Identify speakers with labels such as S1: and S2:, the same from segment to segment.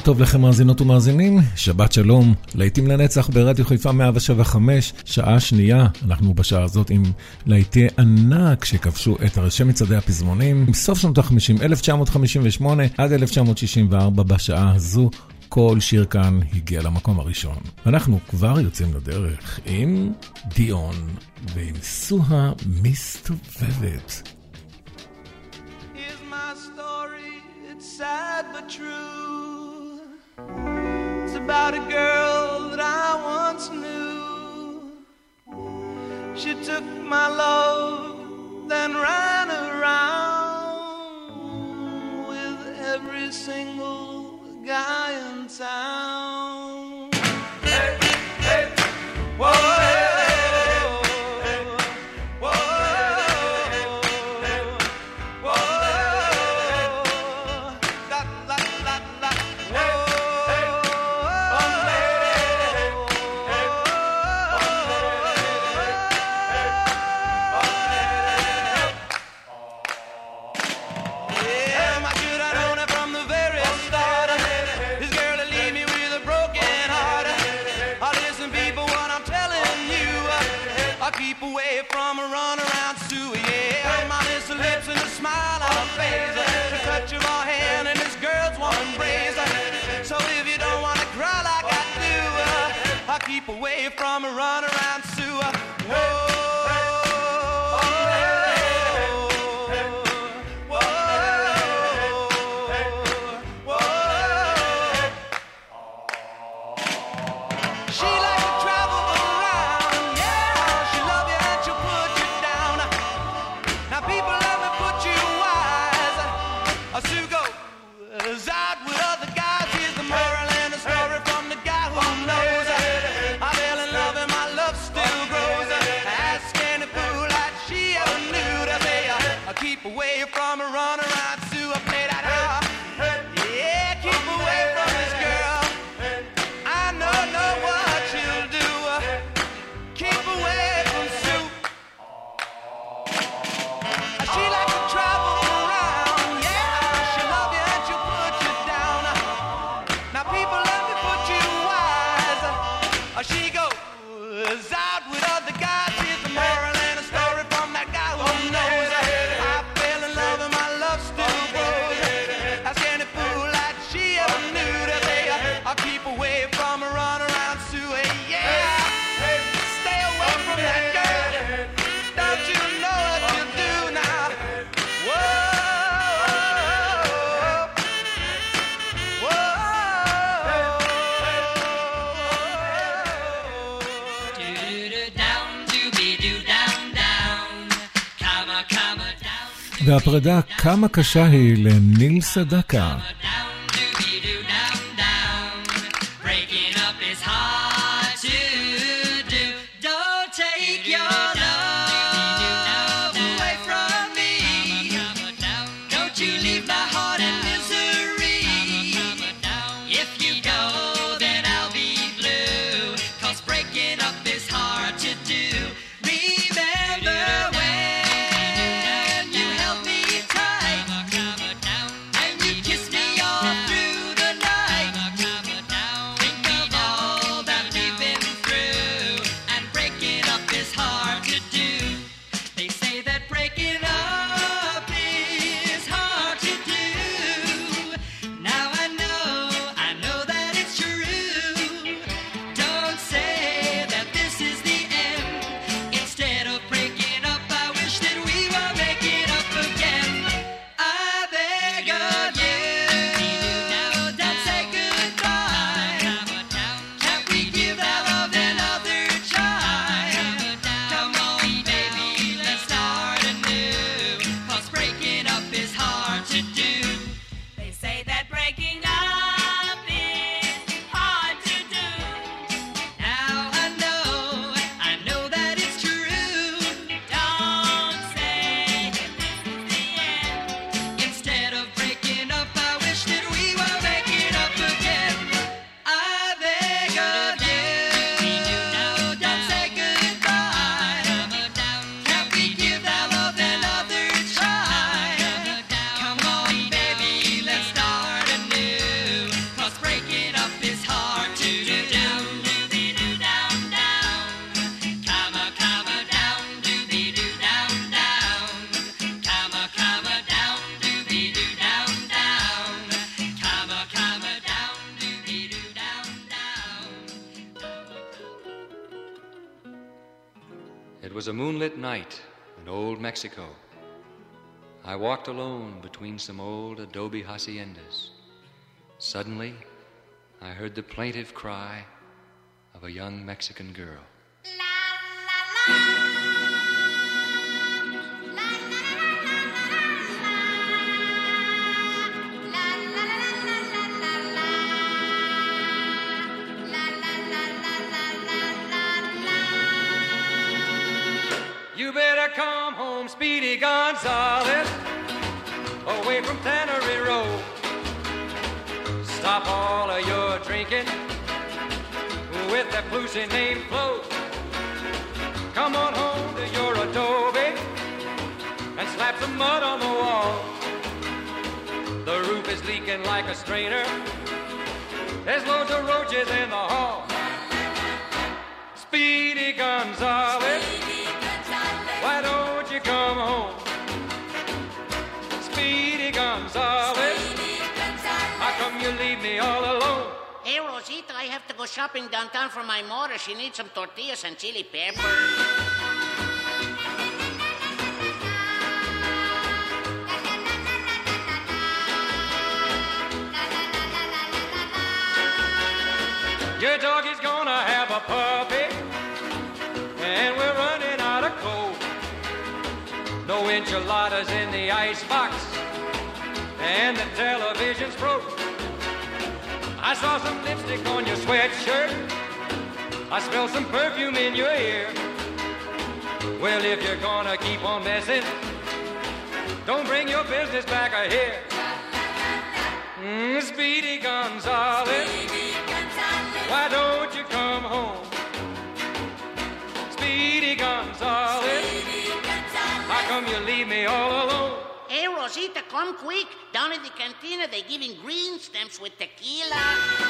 S1: בוקר טוב לכם מאזינות ומאזינים, שבת שלום, להיטים לנצח ברדיו חיפה 175, שעה שנייה, אנחנו בשעה הזאת עם להיטי ענק שכבשו את ראשי מצעדי הפזמונים, עם סוף שנות ה-50, 1958 עד 1964 בשעה הזו. כל שיר כאן הגיע למקום הראשון. אנחנו כבר יוצאים לדרך עם דיון ועם סוהה מסתובבת.
S2: sad but true. It's about a girl that I once knew. She took my love, then ran around with every single guy in town.
S1: והפרידה כמה קשה היא לניל סדקה.
S3: Mexico. I walked alone between some old adobe haciendas. Suddenly, I heard the plaintive cry of a young Mexican girl. You Speedy Gonzales, away from Tannery Row. Stop all of your drinking with that Lucy named Flo. Come on home to your adobe and slap some mud on the wall. The roof is leaking like a strainer. There's loads of roaches in the hall. Speedy Gonzales, Speedy Gonzales, how come you leave me all alone?
S4: Hey, Rosita, I have to go shopping downtown for my mother. She needs some tortillas and chili pepper.
S3: Your dog is gonna have a puppy, and we're running out of coal. No enchiladas in the icebox, and the television's broke. I saw some lipstick on your sweatshirt. I smell some perfume in your ear. Well, if you're gonna keep on messing, don't bring your business back here. Mm, Speedy Gonzales. Why don't you come home? Speedy Gonzales.
S4: Rosita, come quick. Down in the cantina, they're giving green stamps with tequila.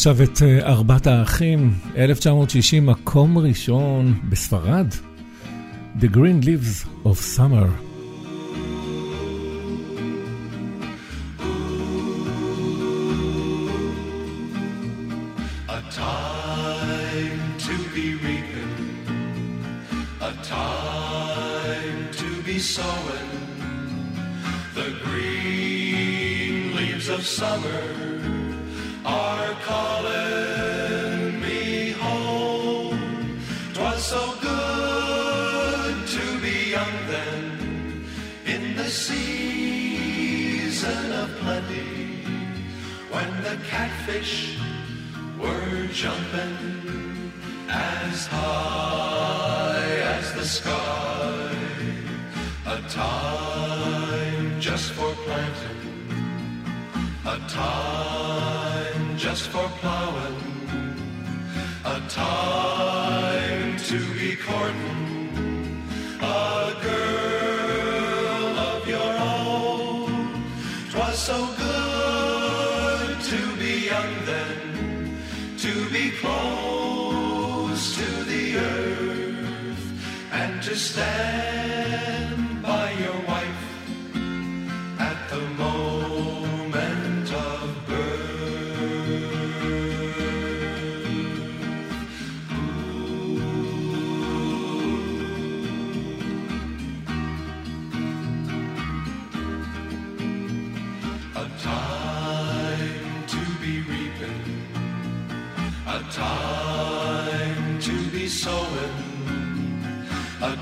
S1: עכשיו את אה, ארבעת האחים, 1960, מקום ראשון בספרד. The Green Leaves of Summer.
S5: A time to catfish were jumping as high as the sky. A time just for planting, a time just for plowing, a time to be courting to stand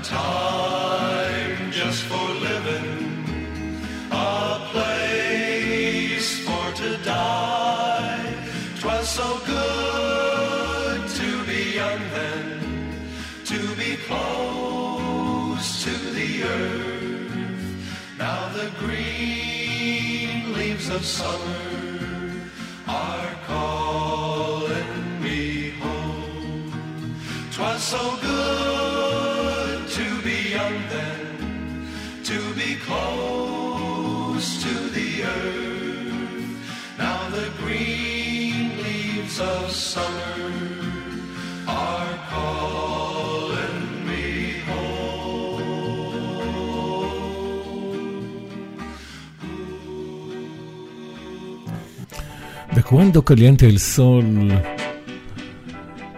S5: time just for living, a place for to die. Twas so good to be young then, to be close to the earth. Now the green leaves of summer are calling me home. Twas so good of summer are calling me home.
S1: וקוונדו קליינטה אל סול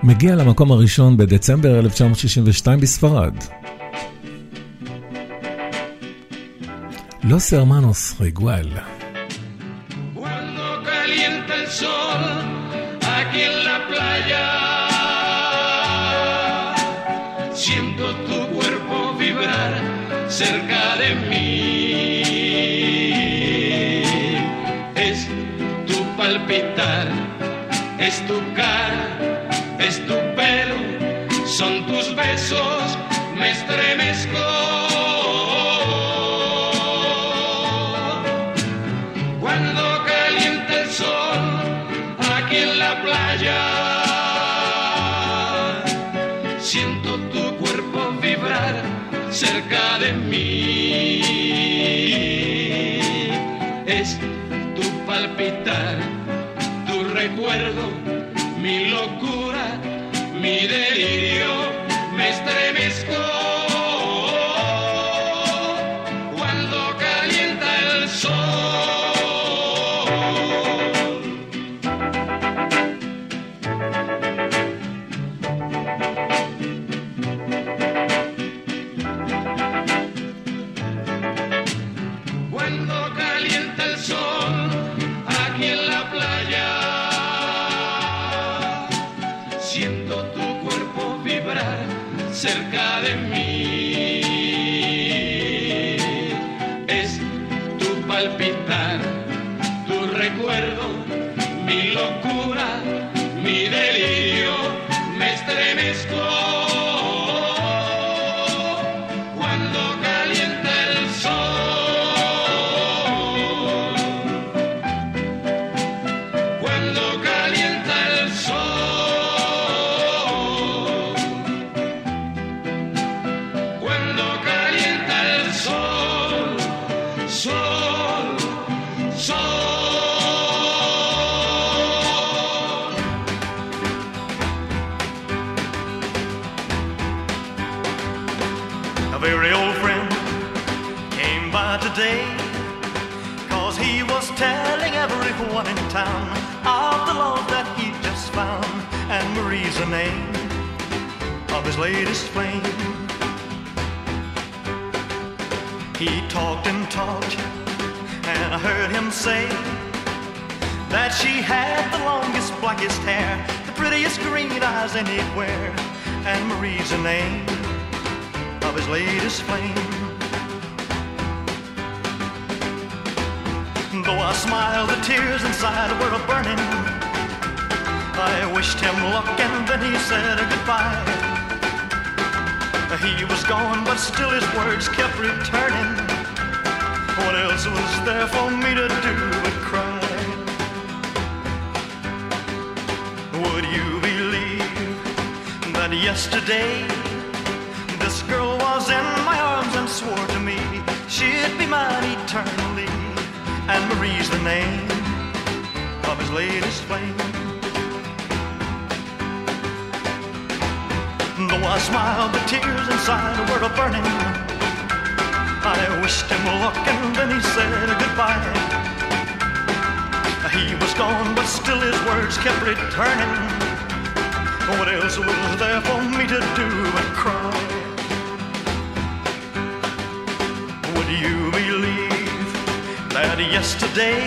S1: מגיע למקום הראשון בדצמבר 1962 בספרד. לוס הרמנוס ריגואל.
S6: Siento tu cuerpo vibrar cerca de mí. Es tu palpitar, tu recuerdo, mi locura, mi delirio,
S7: Cause he was telling everyone in town of the love that he just found. And Marie's the name of his latest flame. He talked and talked, and I heard him say that she had the longest, blackest hair, the prettiest green eyes anywhere, and Marie's the name of his latest flame. Though I smiled, the tears inside were burning. I wished him luck, and then he said goodbye. He was gone, but still his words kept returning. What else was there for me to do but cry? Would you believe that yesterday this girl was in my arms and swore to me she'd be mine eternally? And Marie's the name of his latest flame. Though I smiled, the tears inside were a burning. I wished him luck and then he said goodbye. He was gone, but still his words kept returning. What else was there for me to do but cry? Yesterday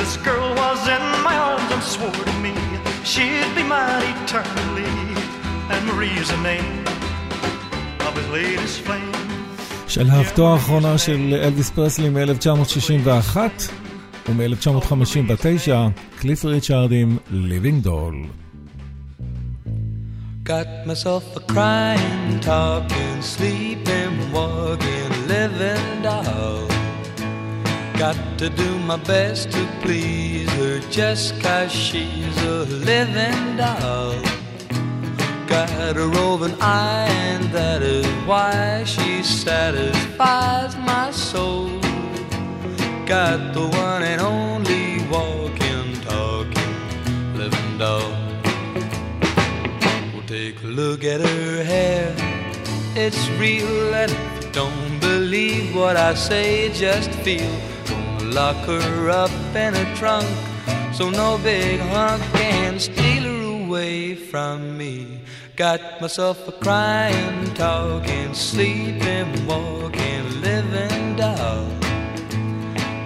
S7: this girl was in my arms and swore to me she'd be mine eternally? And Marie's the name of his latest flame.
S1: שלהבתו האחרונה של אלוויס פרסלי מ-1961 ומ-1959, קליף ריצ'ארד עם ליבינג דול.
S8: Got myself a crying, talking, sleeping, walking, living doll. Got to do my best to please her just cause she's a living doll. Got a roving eye, and that is why she satisfies my soul. Got the one and only walking, talking, living doll. Well, take a look at her hair, it's real, and if you don't believe what I say, just feel. Lock her up in a trunk, so no big hunk can steal her away from me. Got myself a crying, talking, sleeping, walking, living doll.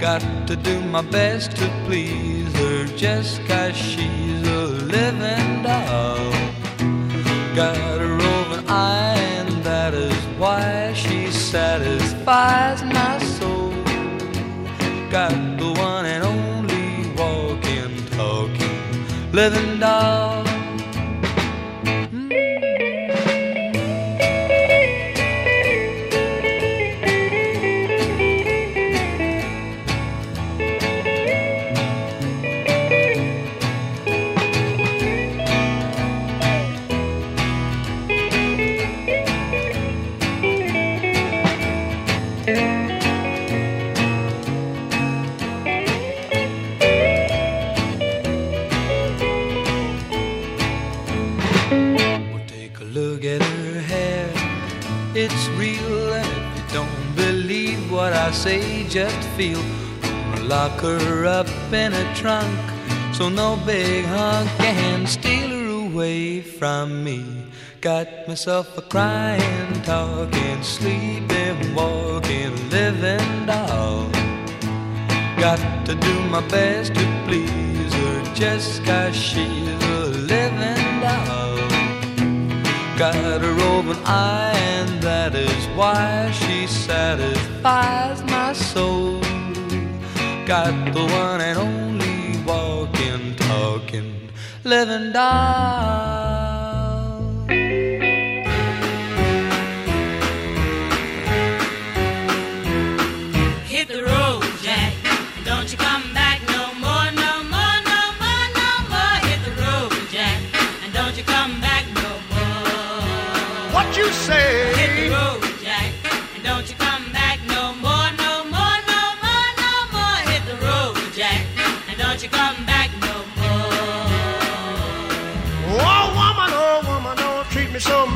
S8: Got to do my best to please her just cause she's a living doll. Got a roving eye, and that is why she satisfies my. Got the one and only walking, talking, living doll. Just feel. Lock her up in a trunk, so no big hunk can steal her away from me. Got myself a crying, talking, sleeping, walking, living doll. Got to do my best to please her just cause she's a living doll. Got a roving eye, that is why she satisfies my soul. Got the one and only walking, talking, living doll.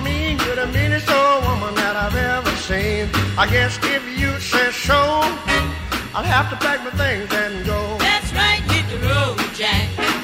S9: mean, you're the meanest old woman that I've ever seen. I guess if you say so, I'll have to pack my things and go.
S10: That's right, hit the road, Jack.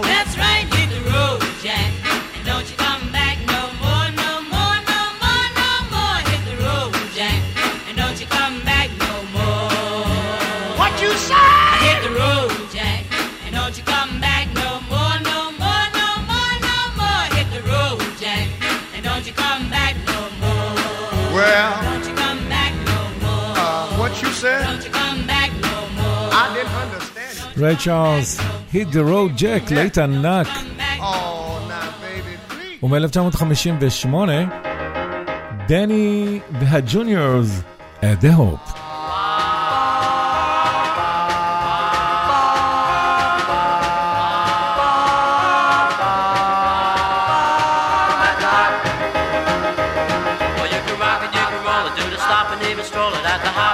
S1: רי צ'ארלס, hit the road jack, להיט ענק. ומ-1958, דני והג'וניורס, at the hope.
S11: at the house.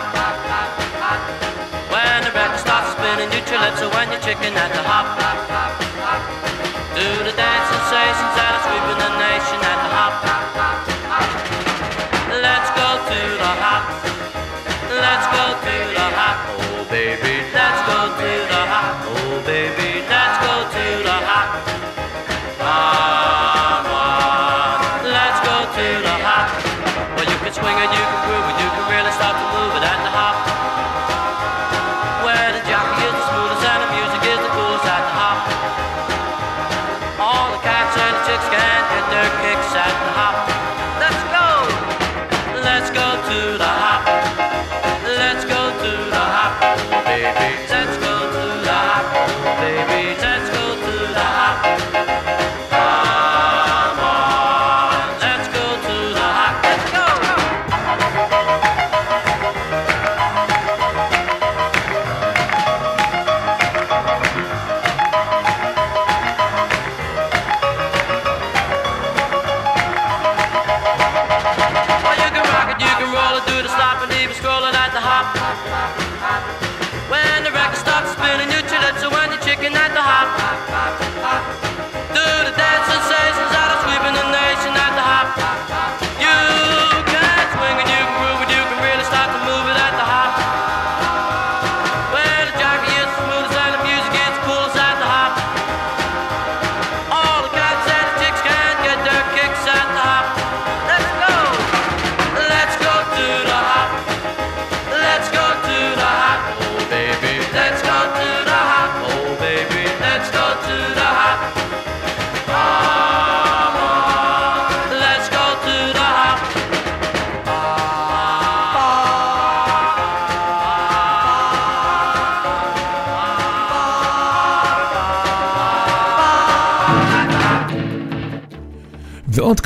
S11: chicken at the hop.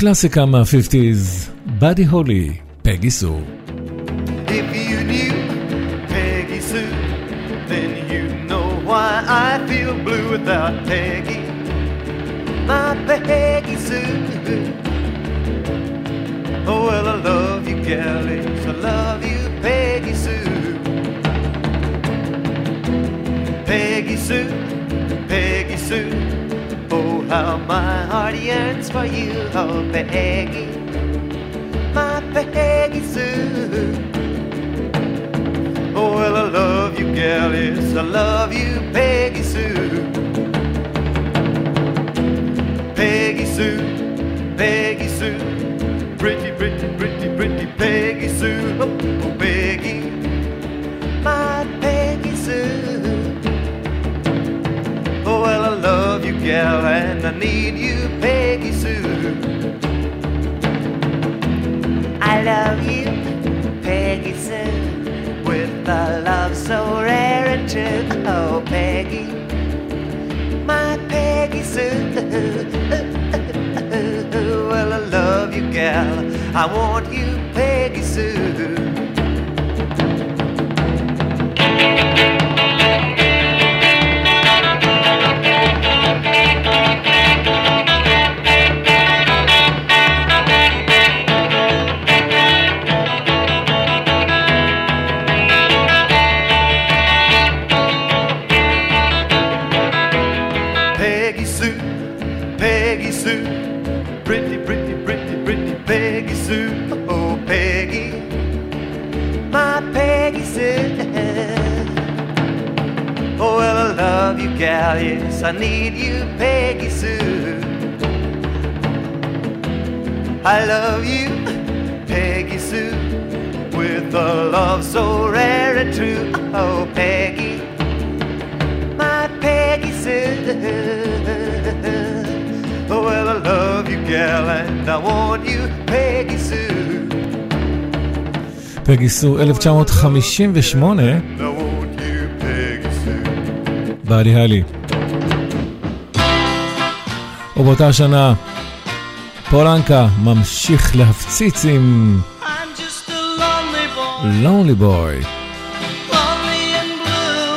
S1: קלאסיקה מה-50's, באדי הולי, פגי סו.
S12: I feel blue without Peggy, my Peggy Sue. Oh, well, I love you, Kelly, I love you, Peggy Sue. Peggy Sue. yearns for you, oh Peggy, my Peggy Sue. Oh, well, I love you, gal, yes, I love you, Peggy Sue. Peggy Sue, Peggy Sue, pretty, pretty, pretty, pretty Peggy Sue, oh, oh Peggy, my Peggy Sue. Oh, well, I love you, gal, and I need you. Peggy Sue. I love you, Peggy Sue, with a love so rare and true. Oh, Peggy, my Peggy Sue. well, I love you, gal. I want you, Peggy Sue. Gal, yes, I need you, Peggy Sue. I love you, Peggy Sue, with a love so rare and true. Oh, Peggy, my Peggy Sue. Oh, well, I love you, gal, and I want you, Peggy Sue.
S1: פגי סו 1958,
S12: Sue.
S1: בעלי הלי. ובאותה שנה, פולנקה ממשיך להפציץ עם
S10: I'm just a lonely boy,
S1: לונלי בוי.
S10: lonely and blue.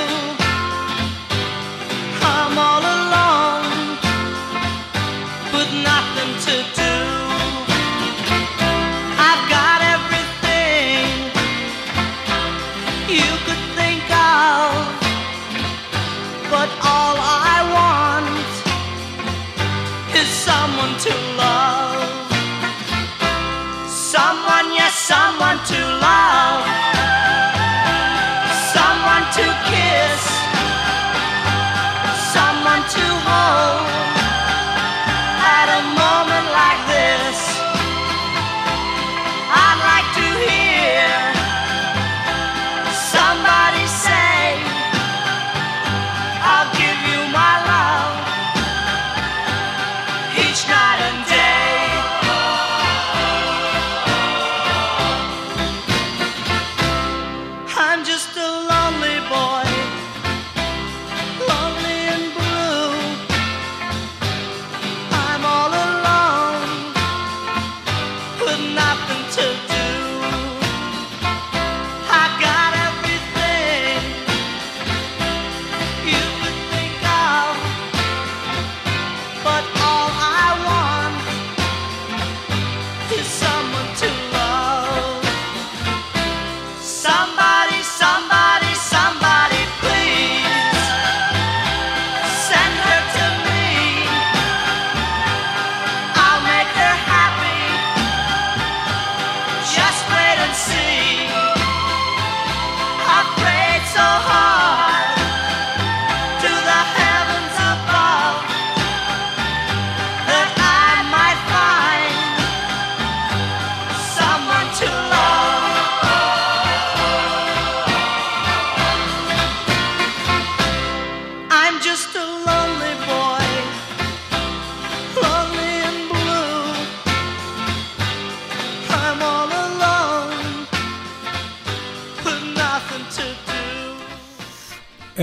S10: I'm all alone, with nothing to do.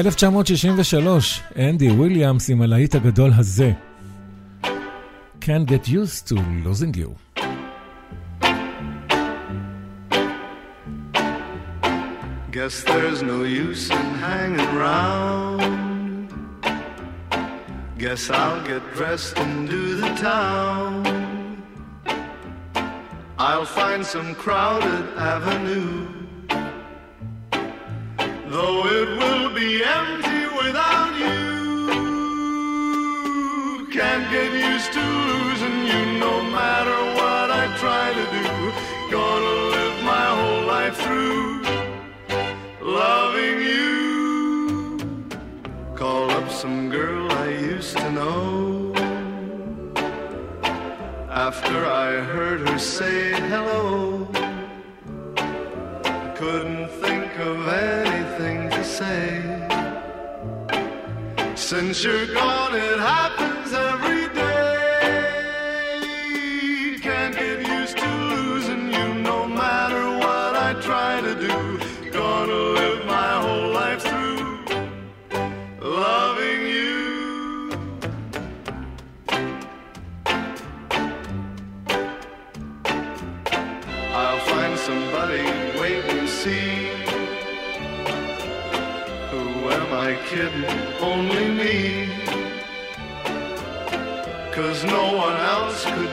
S1: 1963, אנדי וויליאמס עם הלהיט הגדול הזה. Can't get used to losing you.
S13: Guess there's no use in hanging round. Guess I'll get dressed and do the town. I'll find some crowded avenue. Though it will be empty without you. Can't get used to losing you no matter what I try to do. Gonna live my whole life through loving you. Call up some girl I used to know. After I heard her say hello, I couldn't think of to say. Since you're gone, it happens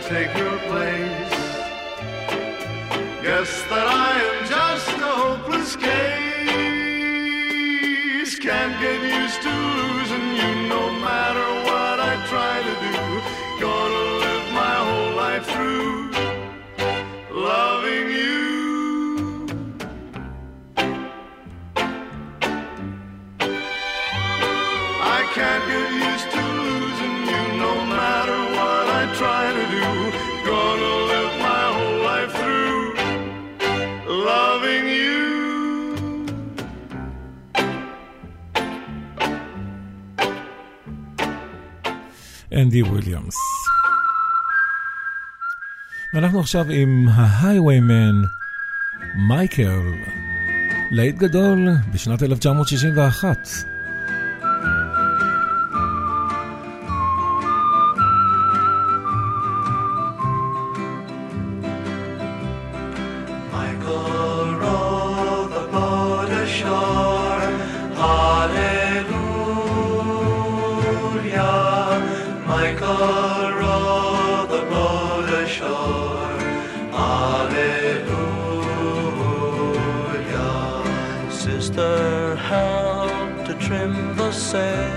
S13: take your place. Guess that I
S1: אנדי וויליאמס. ואנחנו עכשיו עם ההייוויימן, מייקל, להיט גדול בשנת 1961.
S8: Michael row the boat ashore. Row the. Hallelujah.
S5: Sister, help to trim the sails.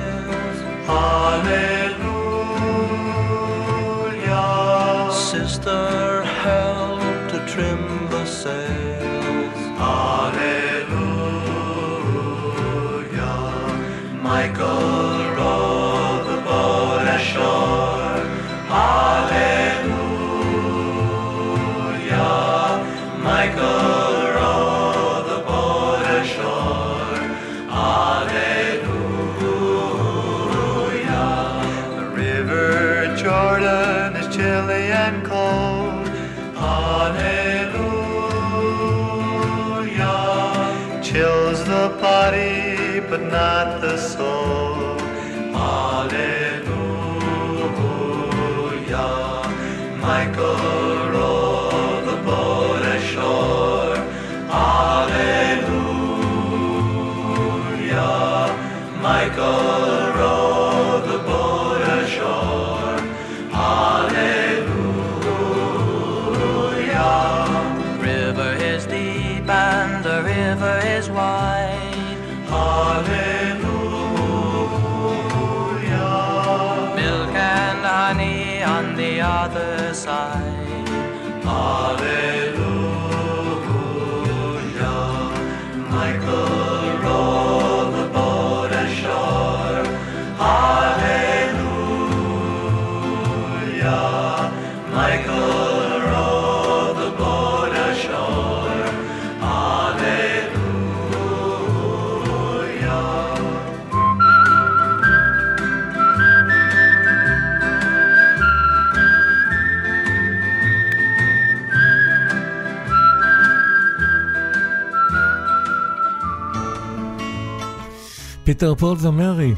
S1: פיטר פול ומרי,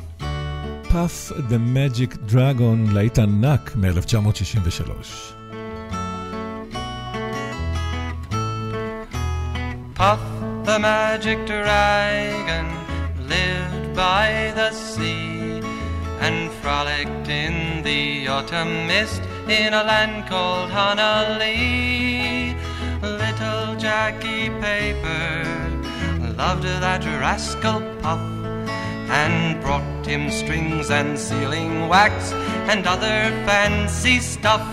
S1: פאף דה מג'יק דרגון, להיט ענק מ-1963.
S5: Puff the magic dragon lived by the sea and frolicked in the autumn mist in a land called Honolulu. Little Jackie Paper loved that rascal Puff and brought him strings and sealing wax and other fancy stuff.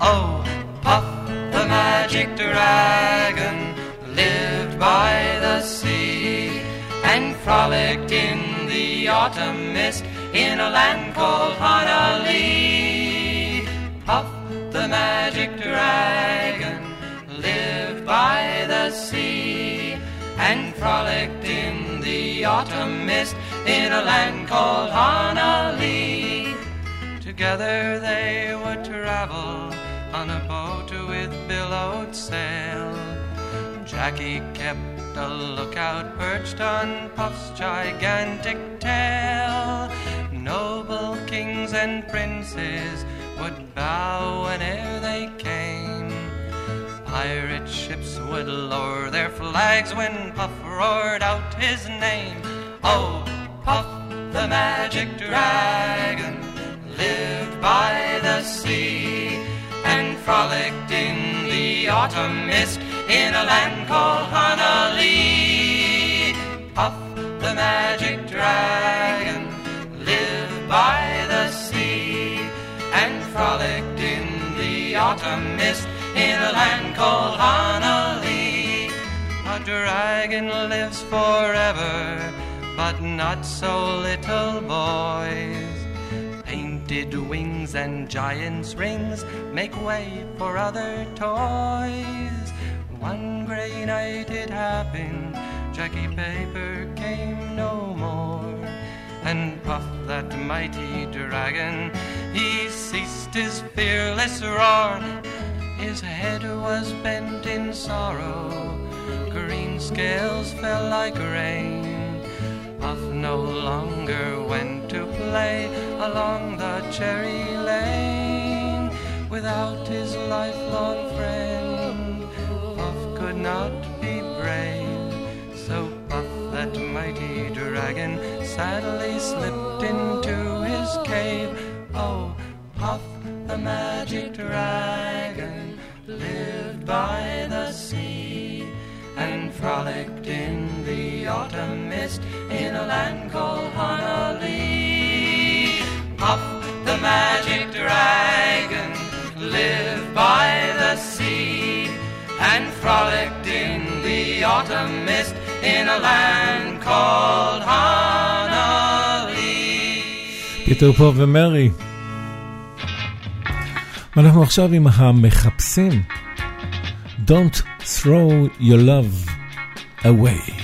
S5: Oh, Puff the magic dragon lived by the sea and frolicked in the autumn mist in a land called Honalee. Puff the magic dragon lived by the sea and frolicked in the autumn mist in a land called Honalee. Together they would travel on a boat with billowed sail. Jackie kept a lookout perched on Puff's gigantic tail. Noble kings and princes would bow whene'er they came.
S2: pirate ships would lower their flags when Puff roared out his name. Oh, Puff, the magic dragon, lived by the sea and frolicked in the autumn mist in a land called Honalee. Puff, the magic dragon, lived by the sea and frolicked in the autumn mist in a land called Honalee. A dragon lives forever, but not so little boys. Painted wings and giant's rings make way for other toys. One gray night it happened, Jackie Paper came no more. And Puff, that mighty dragon, he ceased his fearless roar. His head was bent in sorrow, green scales fell like rain. Puff no longer went to play along the cherry lane without his lifelong friend. Puff could not be brave, so Puff, that mighty dragon, sadly slipped into his cave. Oh, Puff, the magic dragon, lived by the sea and frolicked the autumn mist in a land called Honolulu. Puff, the magic dragon, lived by the sea and frolicked in the autumn mist in a land called Honolulu.
S14: פיטר פור ומרי. ואנחנו עכשיו עם המחפשים. Don't throw your love away.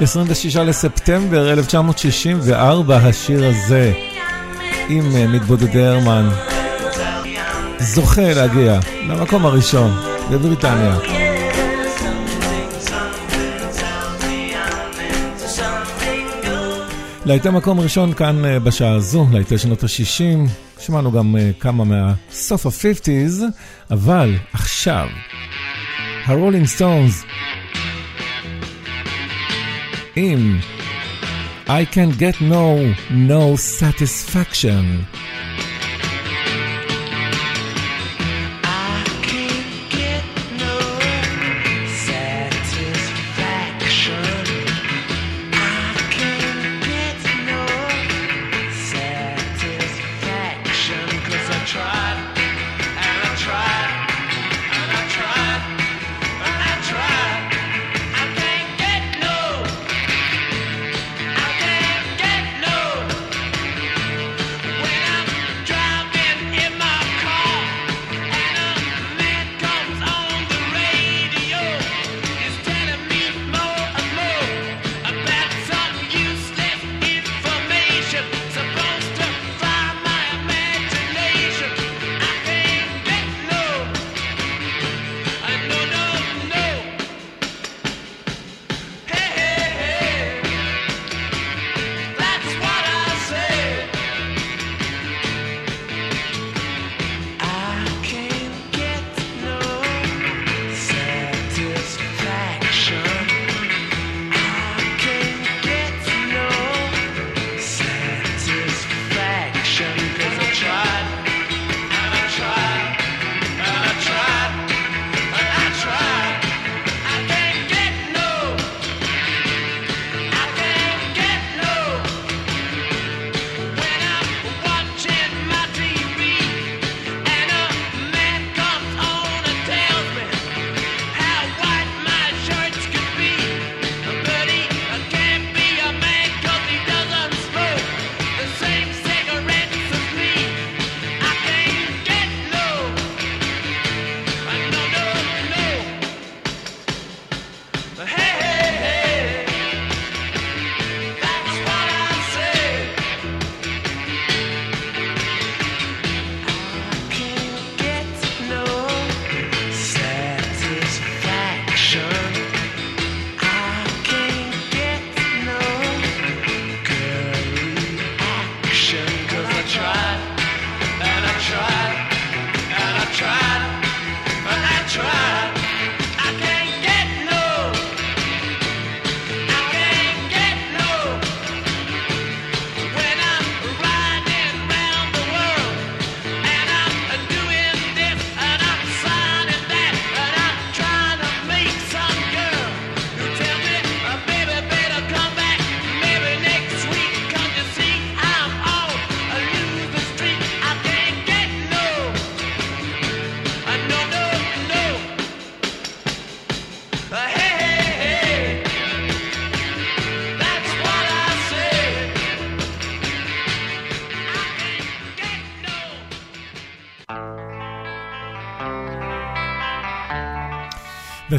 S6: 26 לספטמבר 1964, השיר הזה עם אה, מתבודדי הרמן זוכה להגיע למקום הראשון בבריטניה. להיטי מקום ראשון כאן אה, בשעה הזו, להיטי שנות ה-60, שמענו גם אה, כמה מהסוף ה-50's, אבל עכשיו, הרולינג סטונס I can get no, no satisfaction.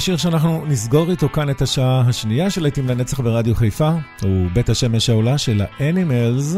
S6: והשיר שאנחנו נסגור איתו כאן את השעה השנייה של להיטים לנצח ברדיו חיפה, הוא בית השמש העולה של האנימלס.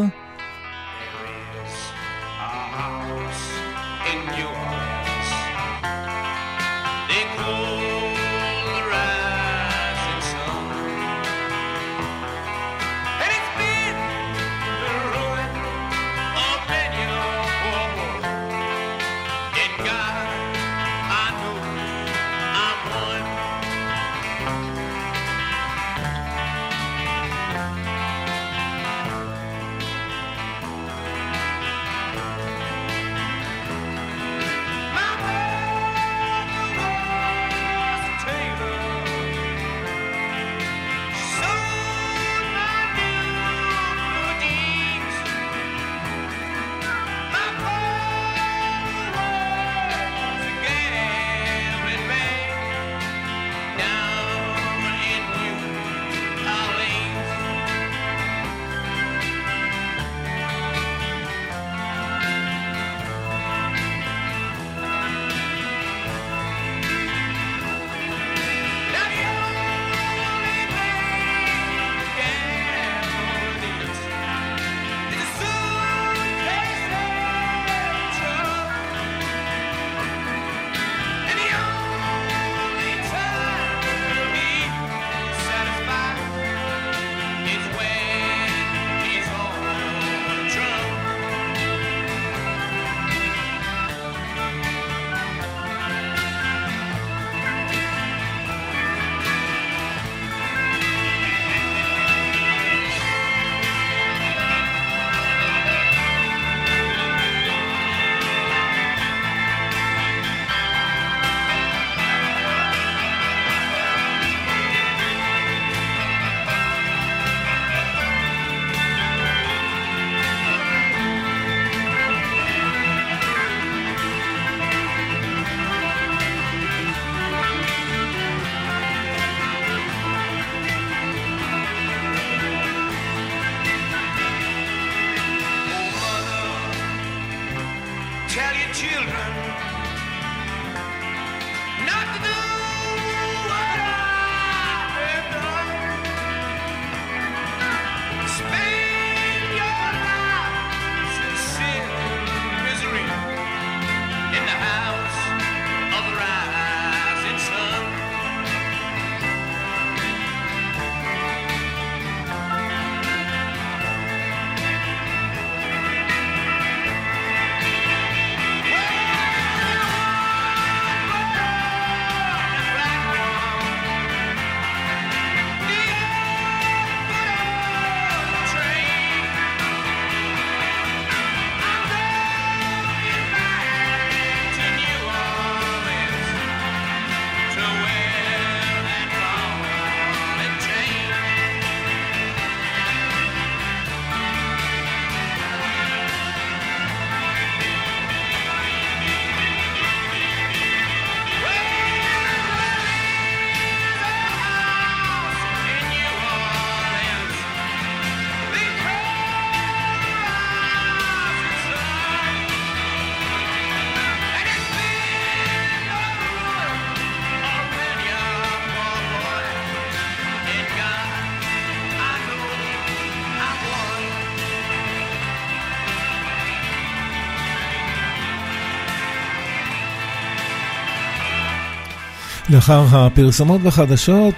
S1: לאחר הפרסומות בחדשות,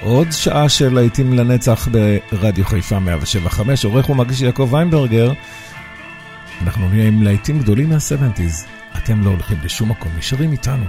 S1: עוד שעה של להיטים לנצח ברדיו חיפה 175, עורך ומגיש יעקב ויינברגר. אנחנו נהיה עם להיטים גדולים מה-70's. אתם לא הולכים לשום מקום, נשארים איתנו.